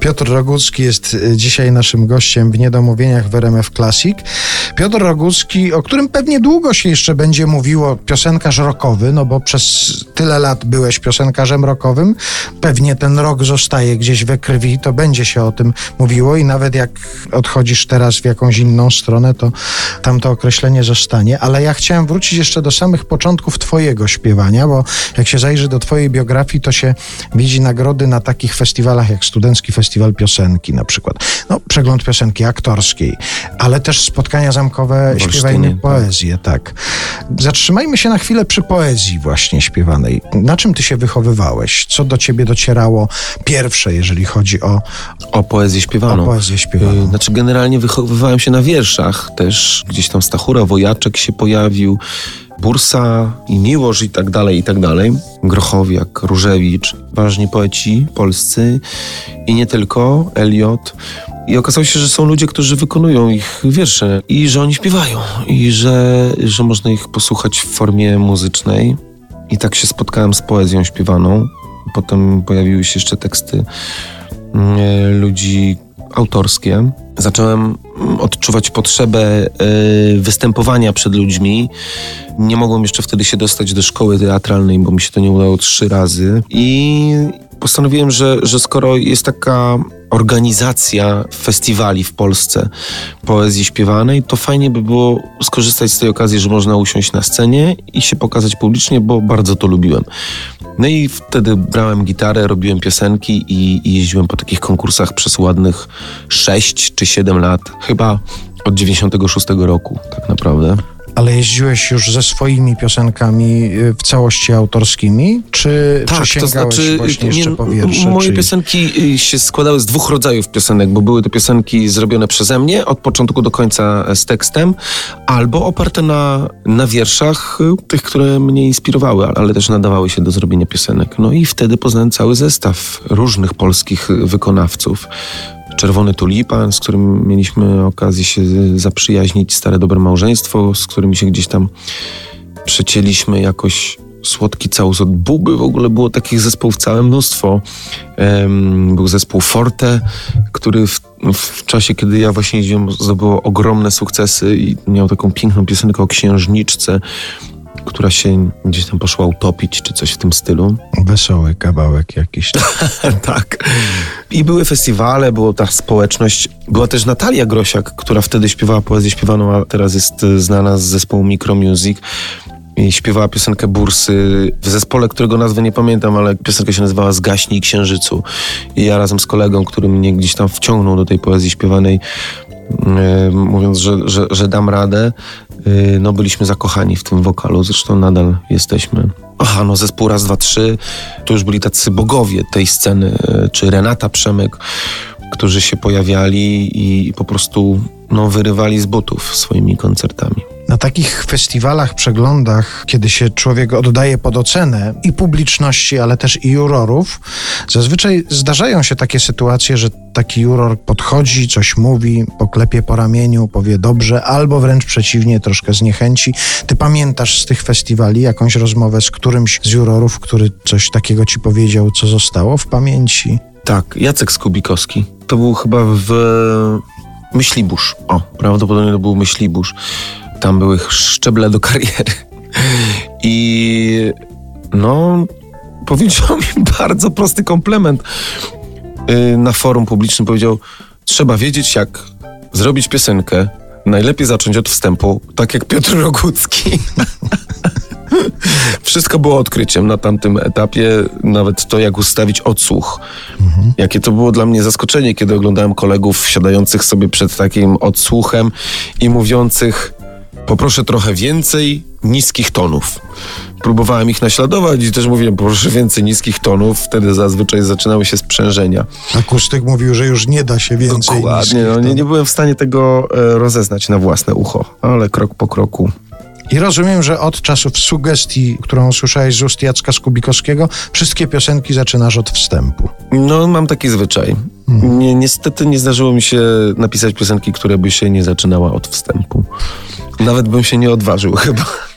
Piotr Rogucki jest y, dzisiaj naszym gościem w Niedomówieniach w RMF Classic. Piotr Rogucki, o którym pewnie długo się jeszcze będzie mówiło, piosenkarz rockowy, no bo przez tyle lat byłeś piosenkarzem rockowym. Pewnie ten rok zostaje gdzieś we krwi, to będzie się o tym mówiło i nawet jak odchodzisz teraz w jakąś inną stronę, to tam to określenie zostanie. Ale ja chciałem wrócić jeszcze do samych początków twojego śpiewania, bo jak się zajrzy do twojej biografii, to się widzi nagrody na takich festiwalach jak Studencki Festiwal festiwal piosenki na przykład. No, przegląd piosenki aktorskiej, ale też spotkania zamkowe śpiewajne tak. poezję, tak. Zatrzymajmy się na chwilę przy poezji właśnie śpiewanej. Na czym ty się wychowywałeś? Co do ciebie docierało pierwsze, jeżeli chodzi o... O poezję śpiewaną. O poezję śpiewaną. Y, znaczy generalnie wychowywałem się na wierszach też. Gdzieś tam Stachura, Wojaczek się pojawił. Bursa i Miłosz i tak dalej, i tak dalej. Grochowiak, Różewicz, ważni poeci polscy i nie tylko, Eliot. I okazało się, że są ludzie, którzy wykonują ich wiersze i że oni śpiewają i że, że można ich posłuchać w formie muzycznej. I tak się spotkałem z poezją śpiewaną. Potem pojawiły się jeszcze teksty mm, ludzi autorskie. Zacząłem odczuwać potrzebę y, występowania przed ludźmi. Nie mogłem jeszcze wtedy się dostać do szkoły teatralnej, bo mi się to nie udało trzy razy. I postanowiłem, że, że skoro jest taka organizacja festiwali w Polsce poezji śpiewanej, to fajnie by było skorzystać z tej okazji, że można usiąść na scenie i się pokazać publicznie, bo bardzo to lubiłem. No i wtedy brałem gitarę, robiłem piosenki i, i jeździłem po takich konkursach przez ładnych 6 czy 7 lat, chyba od 96 roku tak naprawdę. Ale jeździłeś już ze swoimi piosenkami y, w całości autorskimi? Czy, tak, czy to znaczy, właśnie jeszcze po wiersze? Moje czy... piosenki y, się składały z dwóch rodzajów piosenek, bo były to piosenki zrobione przeze mnie od początku do końca e, z tekstem, albo oparte na, na wierszach y, tych, które mnie inspirowały, ale też nadawały się do zrobienia piosenek. No i wtedy poznałem cały zestaw różnych polskich wykonawców. Czerwony Tulipan, z którym mieliśmy okazję się zaprzyjaźnić, Stare Dobre Małżeństwo, z którymi się gdzieś tam przecięliśmy jakoś Słodki Całus od Buby, w ogóle było takich zespołów całe mnóstwo. Był zespół Forte, który w, w, czasie, kiedy ja właśnie jeździłem, zdobyło ogromne sukcesy i miał taką piękną piosenkę o księżniczce, która się gdzieś tam poszła utopić, czy coś w tym stylu. Wesoły kawałek jakiś. tak. I były festiwale, była ta społeczność. Była też Natalia Grosiak, która wtedy śpiewała poezję śpiewaną, a teraz jest znana z zespołu Micro Music. I śpiewała piosenkę Bursy w zespole, którego nazwy nie pamiętam, ale piosenka się nazywała Zgaśnij Księżycu. I ja razem z kolegą, który mnie gdzieś tam wciągnął do tej poezji śpiewanej, yy, mówiąc, że, że, że dam radę, no byliśmy zakochani w tym wokalu, zresztą nadal jesteśmy. Aha, no zespół raz, dwa, trzy, to już byli tacy bogowie tej sceny, yy, czy Renata Przemek, którzy się pojawiali i po prostu no, wyrywali z butów swoimi koncertami. Na takich festiwalach, przeglądach, kiedy się człowiek oddaje pod ocenę i publiczności, ale też i jurorów, zazwyczaj zdarzają się takie sytuacje, że taki juror podchodzi, coś mówi, poklepie po ramieniu, powie dobrze, albo wręcz przeciwnie, troszkę zniechęci. Ty pamiętasz z tych festiwali jakąś rozmowę z którymś z jurorów, który coś takiego ci powiedział, co zostało w pamięci? Tak, Jacek Skubikowski. To był chyba w Myślibusz. O, prawdopodobnie to był Myślibusz. Tam były szczeble do kariery. I no, powiedział mi bardzo prosty komplement y, na forum publicznym. Powiedział, trzeba wiedzieć, jak zrobić piosenkę. Najlepiej zacząć od wstępu, tak jak Piotr Rogucki. Wszystko było odkryciem na tamtym etapie, nawet to, jak ustawić odsłuch. Mhm. Jakie to było dla mnie zaskoczenie, kiedy oglądałem kolegów siadających sobie przed takim odsłuchem i mówiących poproszę trochę więcej niskich tonów. Próbowałem ich naśladować i też mówiłem, proszę więcej niskich tonów, wtedy zazwyczaj zaczynały się sprzężenia. Akustyk mówił, że już nie da się więcej Dokładnie, no, nie, nie byłem w stanie tego e, rozeznać na własne ucho, ale krok po kroku i rozumiem, że od czasów sugestii, którą usłyszałeś z ust Jacka Skubikowskiego, wszystkie piosenki zaczynasz od wstępu. No, mam taki zwyczaj. Mhm. Nie, niestety nie zdarzyło mi się napisać piosenki, które by się nie zaczynała od wstępu. Nawet bym się nie odważył chyba.